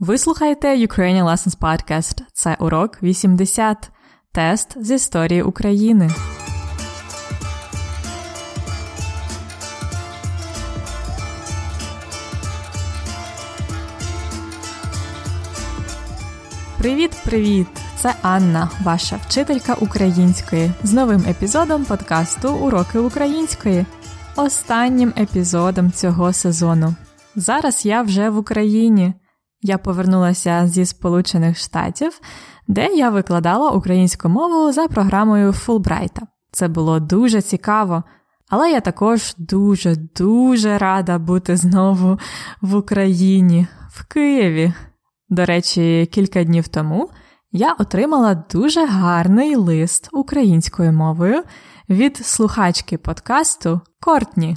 Ви слухаєте Ukrainian Lessons Podcast. Це урок 80. Тест з історії України. Привіт-привіт! Це Анна, ваша вчителька української, з новим епізодом подкасту Уроки української, останнім епізодом цього сезону. Зараз я вже в Україні. Я повернулася зі Сполучених Штатів, де я викладала українську мову за програмою Фулбрайта. Це було дуже цікаво, але я також дуже-дуже рада бути знову в Україні, в Києві. До речі, кілька днів тому я отримала дуже гарний лист українською мовою від слухачки подкасту Кортні.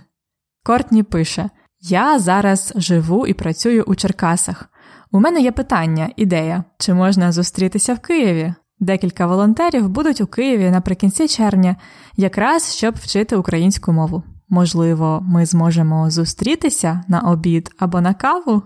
Кортні пише: Я зараз живу і працюю у Черкасах. У мене є питання, ідея, чи можна зустрітися в Києві? Декілька волонтерів будуть у Києві наприкінці червня, якраз щоб вчити українську мову. Можливо, ми зможемо зустрітися на обід або на каву?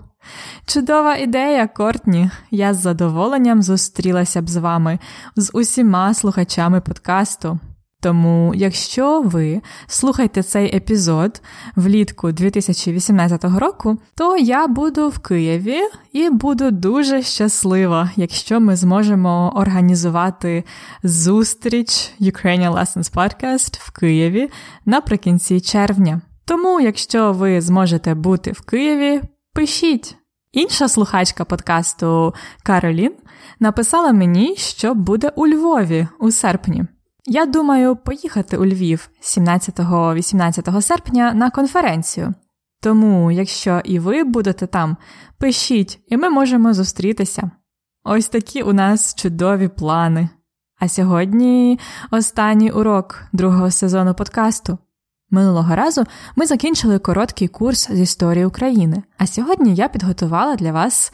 Чудова ідея, Кортні. Я з задоволенням зустрілася б з вами, з усіма слухачами подкасту. Тому, якщо ви слухаєте цей епізод влітку 2018 року, то я буду в Києві і буду дуже щаслива, якщо ми зможемо організувати зустріч Ukrainian Lessons Podcast в Києві наприкінці червня. Тому, якщо ви зможете бути в Києві, пишіть. Інша слухачка подкасту Каролін написала мені, що буде у Львові у серпні. Я думаю поїхати у Львів 17-18 серпня на конференцію. Тому, якщо і ви будете там, пишіть, і ми можемо зустрітися. Ось такі у нас чудові плани. А сьогодні останній урок другого сезону подкасту. Минулого разу ми закінчили короткий курс з історії України, а сьогодні я підготувала для вас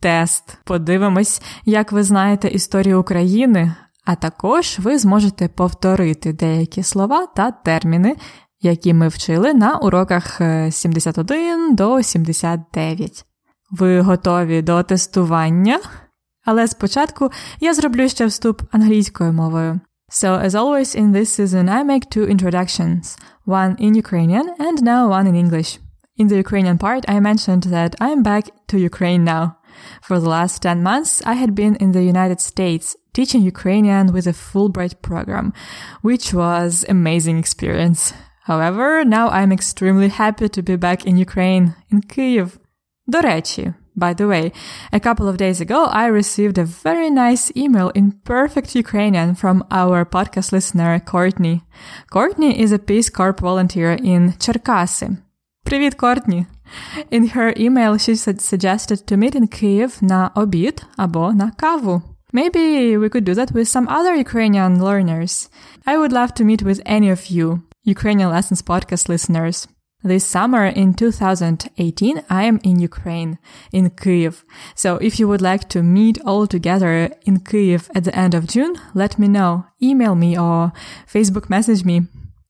тест. Подивимось, як ви знаєте історію України, а також ви зможете повторити деякі слова та терміни, які ми вчили на уроках 71 до 79. Ви готові до тестування? Але спочатку я зроблю ще вступ англійською мовою. So, as always in this season, I make two introductions, one in Ukrainian and now one in English. In the Ukrainian part, I mentioned that I'm back to Ukraine now. For the last 10 months, I had been in the United States teaching Ukrainian with a Fulbright program, which was amazing experience. However, now I'm extremely happy to be back in Ukraine, in Kyiv. До речі, by the way, a couple of days ago, I received a very nice email in perfect Ukrainian from our podcast listener, Courtney. Courtney is a Peace Corps volunteer in Cherkasy. Привіт, Courtney! In her email, she suggested to meet in Kyiv на обід або на каву. Maybe we could do that with some other Ukrainian learners. I would love to meet with any of you, Ukrainian Lessons podcast listeners. This summer in 2018, I am in Ukraine, in Kyiv. So if you would like to meet all together in Kyiv at the end of June, let me know. Email me or Facebook message me.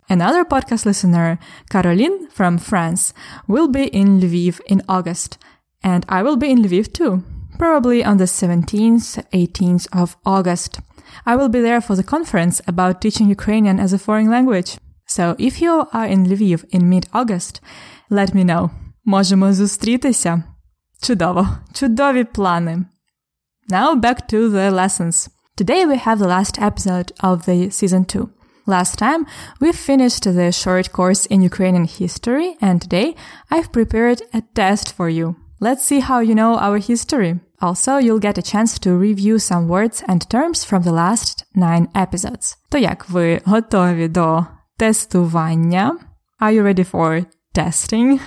Another podcast listener, Caroline from France, will be in Lviv in August. And I will be in Lviv too, probably on the 17th, 18th of August. I will be there for the conference about teaching Ukrainian as a foreign language. So if you are in Lviv in mid-August, let me know. Можемо зустрітися. Чудово. Чудові плани. Now back to the lessons. Today we have the last episode of the season 2. Last time we finished the short course in Ukrainian history and today I've prepared a test for you. Let's see how you know our history. Also, you'll get a chance to review some words and terms from the last nine episodes. То як ви готові до тестування? Are you ready for testing?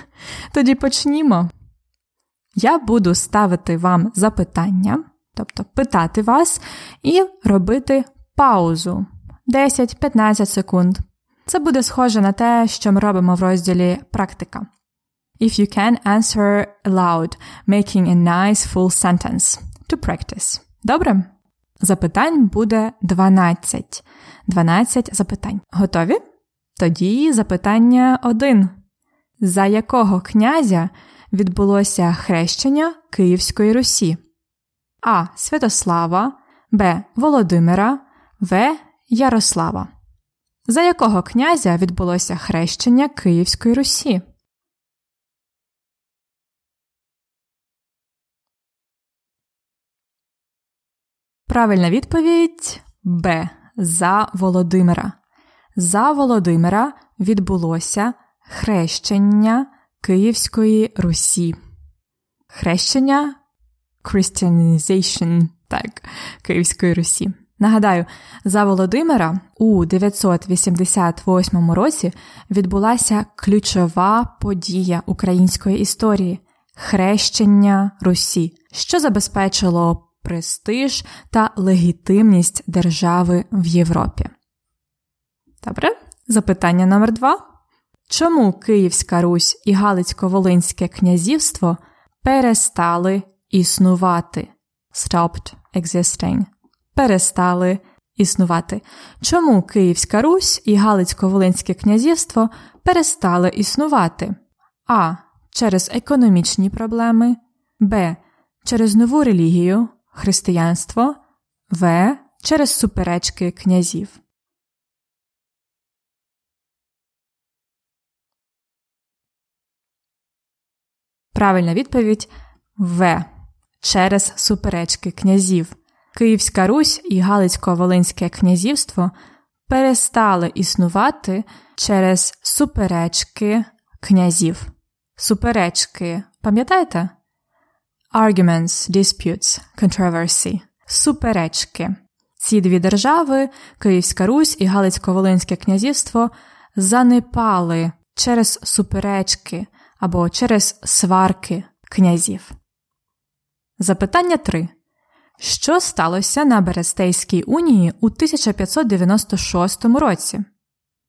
Тоді почнімо. Я буду ставити вам запитання, тобто питати вас, і робити паузу 10-15 секунд. Це буде схоже на те, що ми робимо в розділі практика. If you can answer aloud, making a nice full sentence to practice. Добре? Запитань буде 12. 12 запитань. Готові? Тоді запитання 1. За якого князя відбулося хрещення Київської Русі? А. Святослава, Б. Володимира, В. Ярослава. За якого князя відбулося хрещення Київської Русі? Правильна відповідь Б. За Володимира. За Володимира відбулося хрещення Київської Русі. Хрещення Christianization, так, Київської Русі. Нагадаю, за Володимира у 988 році відбулася ключова подія української історії хрещення Русі, що забезпечило престиж та легітимність держави в Європі. Добре, запитання номер два. Чому Київська Русь і Галицько-Волинське князівство перестали існувати? Stopped existing. Перестали існувати. Чому Київська Русь і Галицько-Волинське князівство перестали існувати? А. Через економічні проблеми, Б. Через нову релігію, християнство, В. Через суперечки князів. Правильна відповідь В. Через суперечки князів. Київська Русь і Галицько-Волинське князівство перестали існувати через суперечки князів. Суперечки, пам'ятаєте? Arguments, disputes, controversy. Суперечки. Ці дві держави, Київська Русь і Галицько-Волинське князівство, занепали через суперечки або через сварки князів. Запитання 3. Що сталося на Берестейській унії у 1596 році?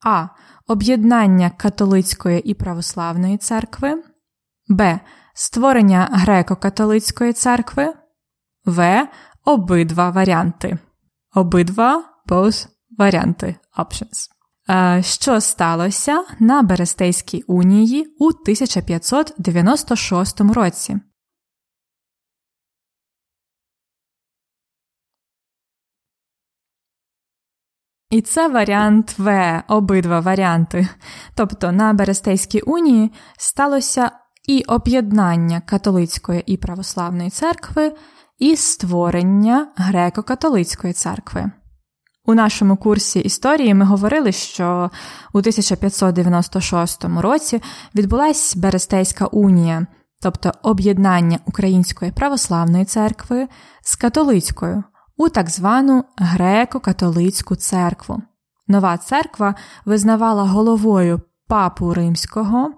А. Об'єднання католицької і православної церкви, Б. Створення греко-католицької церкви, В. Обидва варіанти. Обидва both варіанти options. Що сталося на Берестейській унії у 1596 році? І це варіант В, обидва варіанти. Тобто на Берестейській унії сталося і об'єднання католицької і православної церкви, і створення греко-католицької церкви. У нашому курсі історії ми говорили, що у 1596 році відбулася Берестейська унія, тобто об'єднання Української православної церкви з католицькою у так звану греко-католицьку церкву. Нова церква визнавала головою папу римського,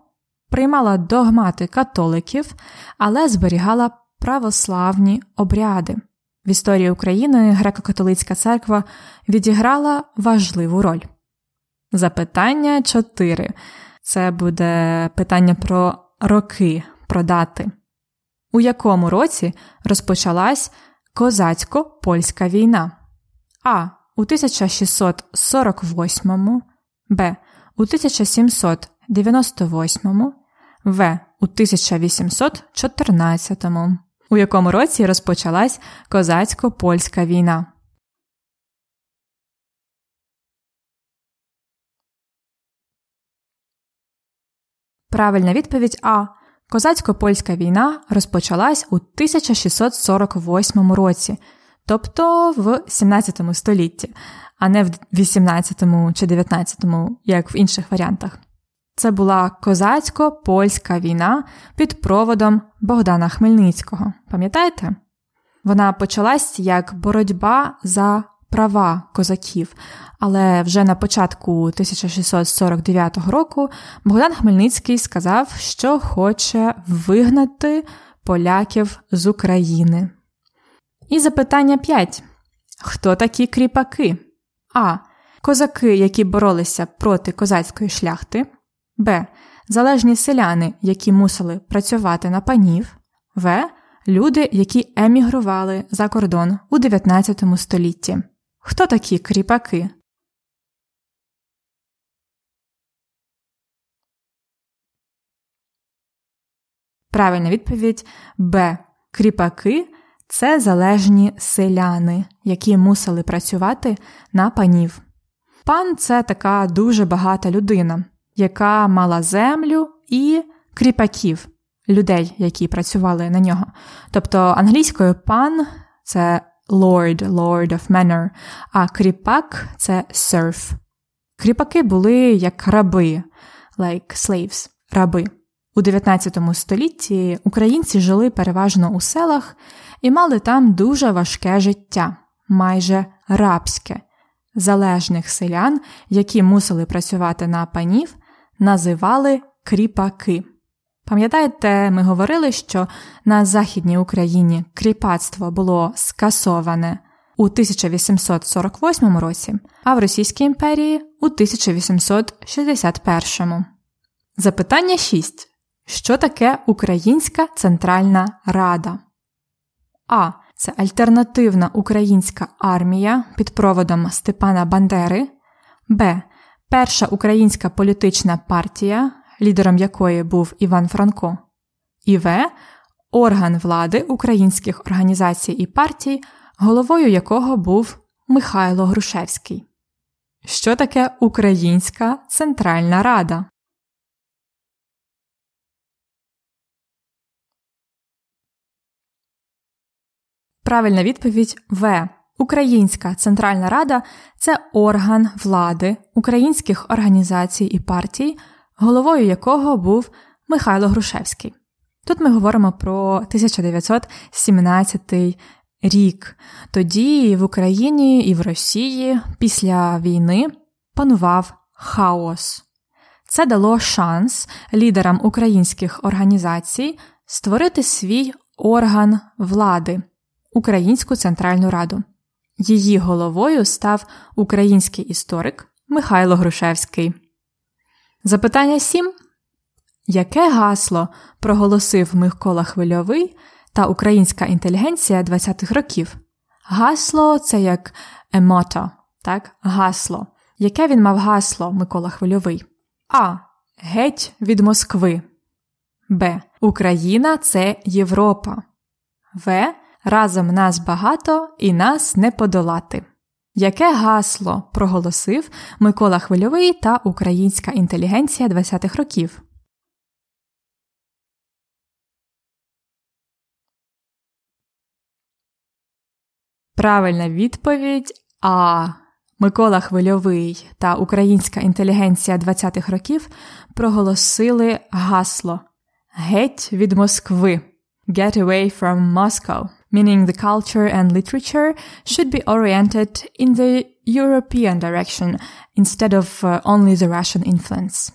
приймала догмати католиків, але зберігала православні обряди. В історії України греко-католицька церква відіграла важливу роль. Запитання 4. Це буде питання про роки, про дати. У якому році розпочалась козацько польська війна? А. У 1648, Б. У 1798, В. У 1814 у якому році розпочалась козацько-польська війна. Правильна відповідь А. Козацько-польська війна розпочалась у 1648 році, тобто в 17 столітті, а не в 18 чи 19, як в інших варіантах. Це була козацько-польська війна під проводом Богдана Хмельницького. Пам'ятаєте? Вона почалась як боротьба за права козаків, але вже на початку 1649 року Богдан Хмельницький сказав, що хоче вигнати поляків з України. І запитання 5. Хто такі кріпаки? А. Козаки, які боролися проти козацької шляхти. Б. Залежні селяни, які мусили працювати на панів, В. Люди, які емігрували за кордон у 19 столітті. Хто такі кріпаки? Правильна відповідь Б. Кріпаки це залежні селяни, які мусили працювати на панів. Пан це така дуже багата людина, яка мала землю і кріпаків, людей, які працювали на нього. Тобто англійською пан це lord, lord of manor, а кріпак це serf. Кріпаки були як раби, like slaves, раби. У 19 столітті українці жили переважно у селах і мали там дуже важке життя, майже рабське. Залежних селян, які мусили працювати на панів, називали кріпаки. Пам'ятаєте, ми говорили, що на Західній Україні кріпацтво було скасоване у 1848 році, а в Російській імперії у 1861. Запитання 6. Що таке Українська Центральна Рада? А. Це альтернативна українська армія під проводом Степана Бандери, Б. Перша українська політична партія, лідером якої був Іван Франко, і В. Орган влади українських організацій і партій, головою якого був Михайло Грушевський. Що таке Українська Центральна Рада? Правильна відповідь В. Українська Центральна Рада це орган влади українських організацій і партій, головою якого був Михайло Грушевський. Тут ми говоримо про 1917 рік. Тоді в Україні і в Росії після війни панував хаос. Це дало шанс лідерам українських організацій створити свій орган влади. Українську Центральну Раду. Її головою став український історик Михайло Грушевський. Запитання 7. Яке гасло проголосив Микола Хвильовий та українська інтелігенція 20-х років? Гасло це як емото, так? Гасло. Яке він мав гасло Микола Хвильовий? А. Геть від Москви. Б. Україна це Європа. В. Разом нас багато і нас не подолати. Яке гасло проголосив Микола Хвильовий та українська інтелігенція 20-х років? Правильна відповідь А. Микола Хвильовий та українська інтелігенція 20-х років проголосили гасло Геть від Москви. Get away from Moscow meaning the culture and literature should be oriented in the European direction instead of uh, only the Russian influence.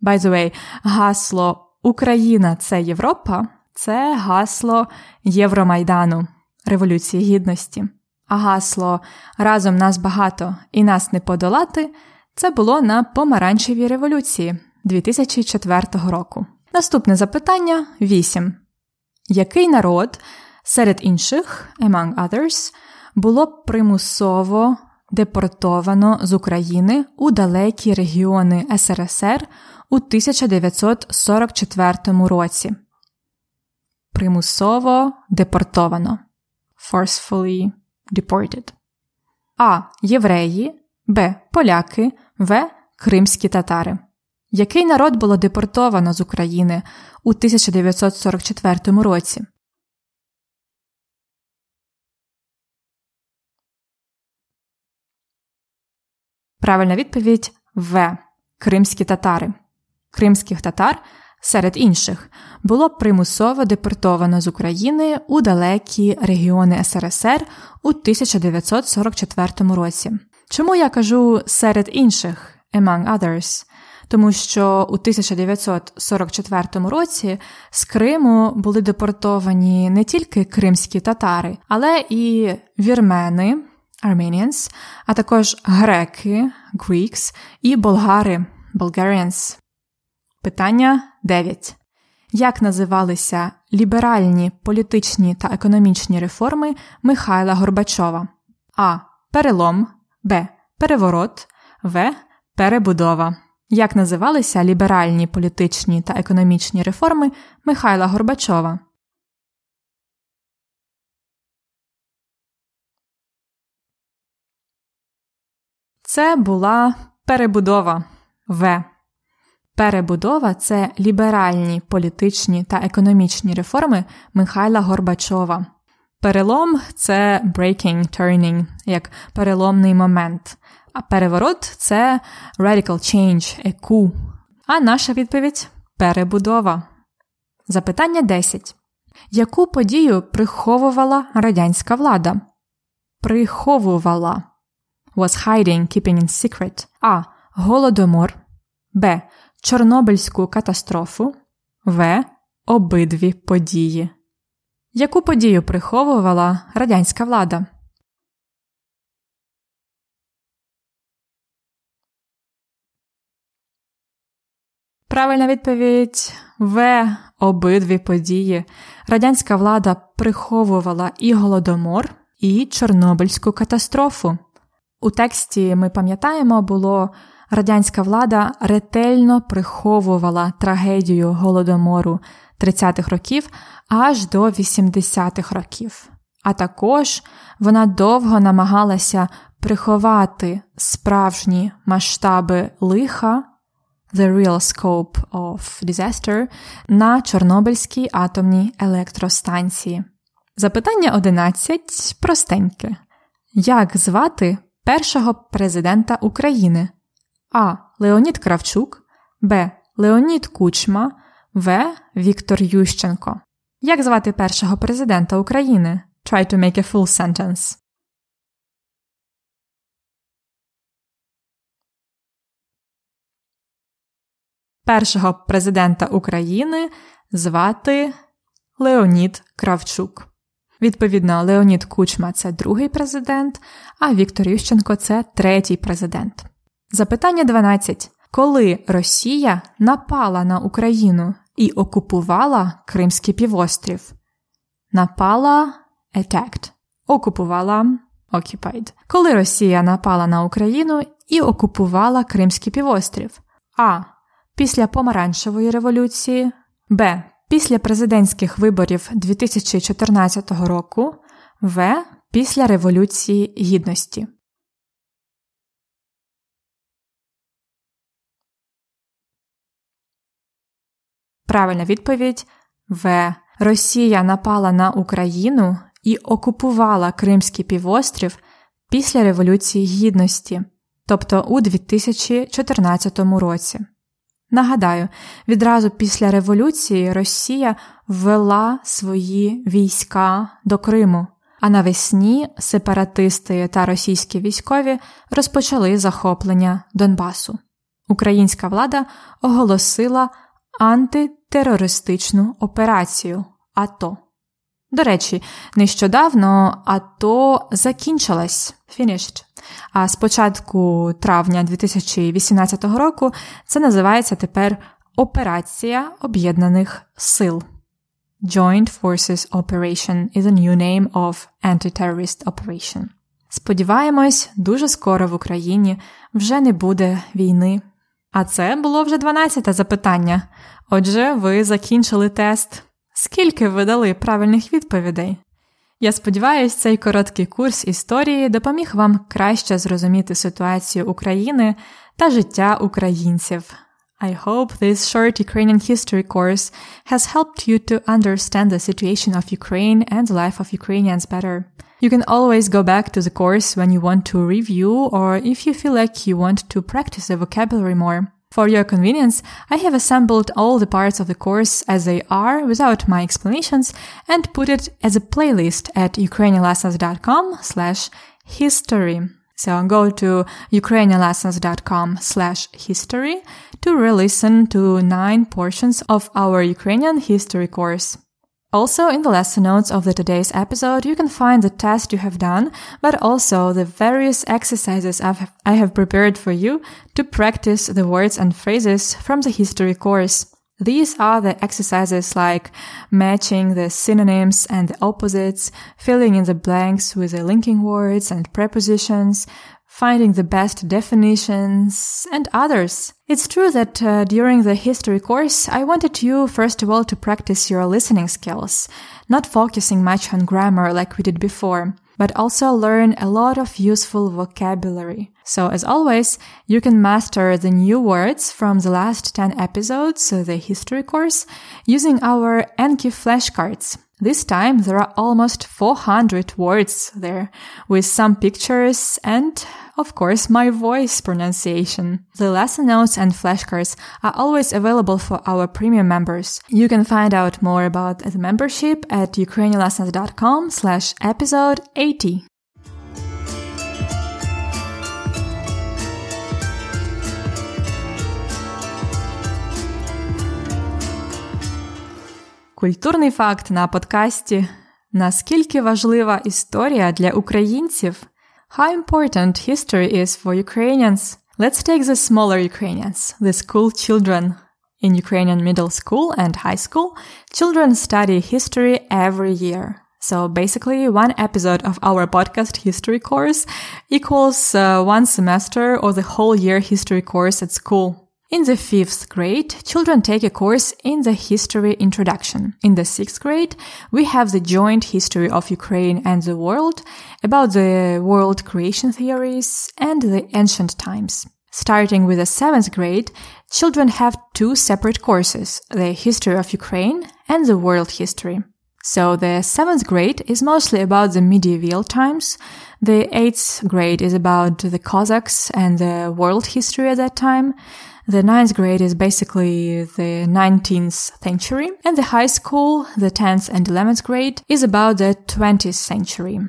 By the way, гасло Україна це Європа це гасло Євромайдану, Революції Гідності. А гасло Разом нас багато і нас не подолати це було на помаранчевій революції 2004 року. Наступне запитання 8. Який народ Серед інших, among others, було примусово депортовано з України у далекі регіони СРСР у 1944 році. Примусово депортовано. Forcefully deported. А. Євреї, Б. Поляки, В. Кримські татари. Який народ було депортовано з України у 1944 році? Правильна відповідь В. Кримські татари. Кримських татар серед інших було примусово депортовано з України у далекі регіони СРСР у 1944 році. Чому я кажу серед інших among others? Тому що у 1944 році з Криму були депортовані не тільки кримські татари, але і вірмени. Armenians, а також греки Greeks і болгари Bulgarians. Питання 9. Як називалися ліберальні політичні та економічні реформи Михайла Горбачова? А. Перелом, Б. Переворот, В. Перебудова. Як називалися ліберальні політичні та економічні реформи Михайла Горбачова? Це була перебудова В. Перебудова це ліберальні політичні та економічні реформи Михайла Горбачова. Перелом це breaking, turning, як переломний момент. А переворот це radical change, еку. А наша відповідь перебудова. Запитання 10. Яку подію приховувала радянська влада? Приховувала. Was hiding, keeping in secret. А. Голодомор. Б. Чорнобильську катастрофу. В. Обидві події. Яку подію приховувала радянська влада? Правильна відповідь В. Обидві події. Радянська влада приховувала і голодомор, і Чорнобильську катастрофу. У тексті ми пам'ятаємо, було радянська влада ретельно приховувала трагедію голодомору 30-х років аж до 80-х років. А також вона довго намагалася приховати справжні масштаби лиха The Real Scope of Disaster на Чорнобильській атомній електростанції. Запитання 11 простеньке. Як звати першого президента України? А. Леонід Кравчук, Б. Леонід Кучма, В. Віктор Ющенко. Як звати першого президента України? Try to make a full sentence. Першого президента України звати Леонід Кравчук. Відповідно, Леонід Кучма це другий президент, а Віктор Ющенко це третій президент. Запитання 12. Коли Росія напала на Україну і окупувала Кримський півострів? Напала attacked. Окупувала occupied. Коли Росія напала на Україну і окупувала Кримський півострів? А. Після помаранчевої революції, Б. Після президентських виборів 2014 року, В. Після Революції Гідності. Правильна відповідь В. Росія напала на Україну і окупувала Кримський півострів після Революції Гідності, тобто у 2014 році. Нагадаю, відразу після революції Росія ввела свої війська до Криму, а навесні сепаратисти та російські військові розпочали захоплення Донбасу. Українська влада оголосила антитерористичну операцію АТО. До речі, нещодавно АТО закінчилась finished. А з початку травня 2018 року це називається тепер Операція Об'єднаних Сил. Joint Forces Operation is a new name of Anti-Terrorist Operation. Сподіваємось, дуже скоро в Україні вже не буде війни. А це було вже 12-те запитання. Отже, ви закінчили тест. Скільки ви дали правильних відповідей? Я сподіваюся, цей короткий курс історії допоміг вам краще зрозуміти ситуацію України та життя українців. I hope this short Ukrainian history course has helped you to understand the situation of Ukraine and the life of Ukrainians better. You can always go back to the course when you want to review or if you feel like you want to practice the vocabulary more. For your convenience, I have assembled all the parts of the course as they are without my explanations and put it as a playlist at ukrainianlessons.com slash history. So go to ukrainianlessons.com slash history to re-listen to nine portions of our Ukrainian history course. Also, in the lesson notes of the today's episode, you can find the test you have done, but also the various exercises I've, I have prepared for you to practice the words and phrases from the history course. These are the exercises like matching the synonyms and the opposites, filling in the blanks with the linking words and prepositions, finding the best definitions, and others. It's true that uh, during the history course, I wanted you, first of all, to practice your listening skills, not focusing much on grammar like we did before, but also learn a lot of useful vocabulary. So as always, you can master the new words from the last 10 episodes, of the history course, using our Anki flashcards. This time there are almost 400 words there with some pictures and of course my voice pronunciation. The lesson notes and flashcards are always available for our premium members. You can find out more about the membership at ukrainianlessons.com slash episode 80. Культурний факт на подкасті. Наскільки важлива історія для українців? How important history is for Ukrainians? Let's take the smaller Ukrainians, the school children. In Ukrainian middle school and high school, children study history every year. So basically, one episode of our podcast history course equals uh, one semester or the whole year history course at school. In the fifth grade, children take a course in the history introduction. In the sixth grade, we have the joint history of Ukraine and the world, about the world creation theories and the ancient times. Starting with the seventh grade, children have two separate courses, the history of Ukraine and the world history. So the seventh grade is mostly about the medieval times. The eighth grade is about the Cossacks and the world history at that time. The ninth grade is basically the 19th century, and the high school, the 10th and 11th grade, is about the 20th century.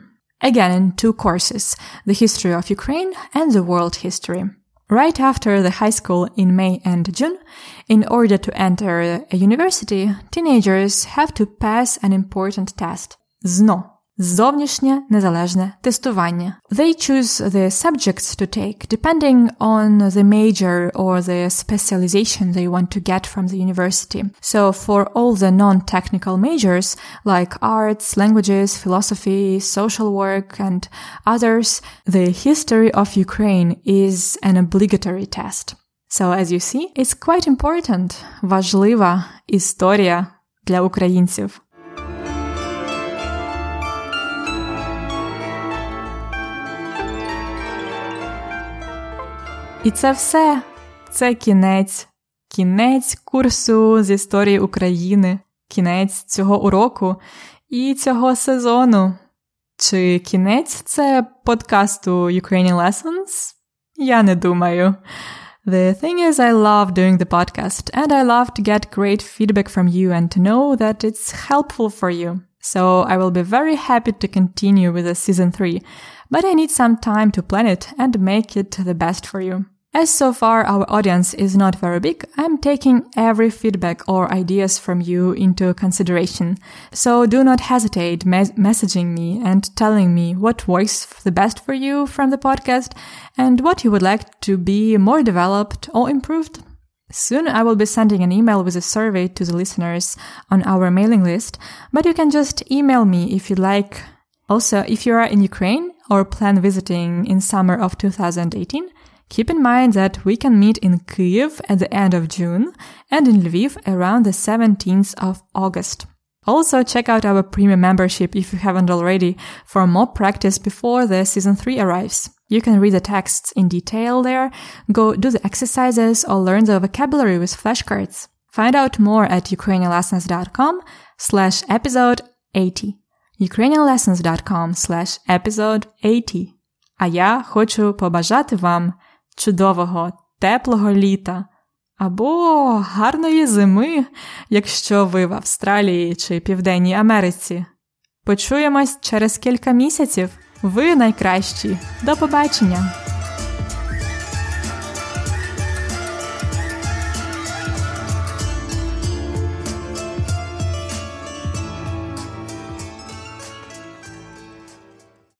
Again, in two courses, the history of Ukraine and the world history. Right after the high school in May and June, in order to enter a university, teenagers have to pass an important test. ZNO, Зовнішнє незалежне тестування. They choose the subjects to take depending on the major or the specialization they want to get from the university. So for all the non-technical majors like arts, languages, philosophy, social work and others, the history of Ukraine is an obligatory test. So as you see, it's quite important, важлива історія для українців. І це все це кінець, кінець курсу з історії України, кінець цього уроку і цього сезону. Чи кінець це подкасту Ukrainian Lessons? Я не думаю. The thing is, I love doing the podcast and I love to get great feedback from you and to know that it's helpful for you. So I will be very happy to continue with the season three, but I need some time to plan it and make it the best for you. As so far our audience is not very big, I'm taking every feedback or ideas from you into consideration. So do not hesitate mes- messaging me and telling me what works the best for you from the podcast and what you would like to be more developed or improved. Soon I will be sending an email with a survey to the listeners on our mailing list, but you can just email me if you like. Also, if you are in Ukraine or plan visiting in summer of 2018, Keep in mind that we can meet in Kyiv at the end of June and in Lviv around the 17th of August. Also, check out our premium membership if you haven't already for more practice before the season 3 arrives. You can read the texts in detail there, go do the exercises or learn the vocabulary with flashcards. Find out more at ukrainianlessons.com slash episode 80. ukrainianlessons.com slash episode 80. А я хочу побажати вам чудового, теплого літа або гарної зими, якщо ви в Австралії чи Південній Америці. Почуємось через кілька місяців. Ви найкращі. До побачення!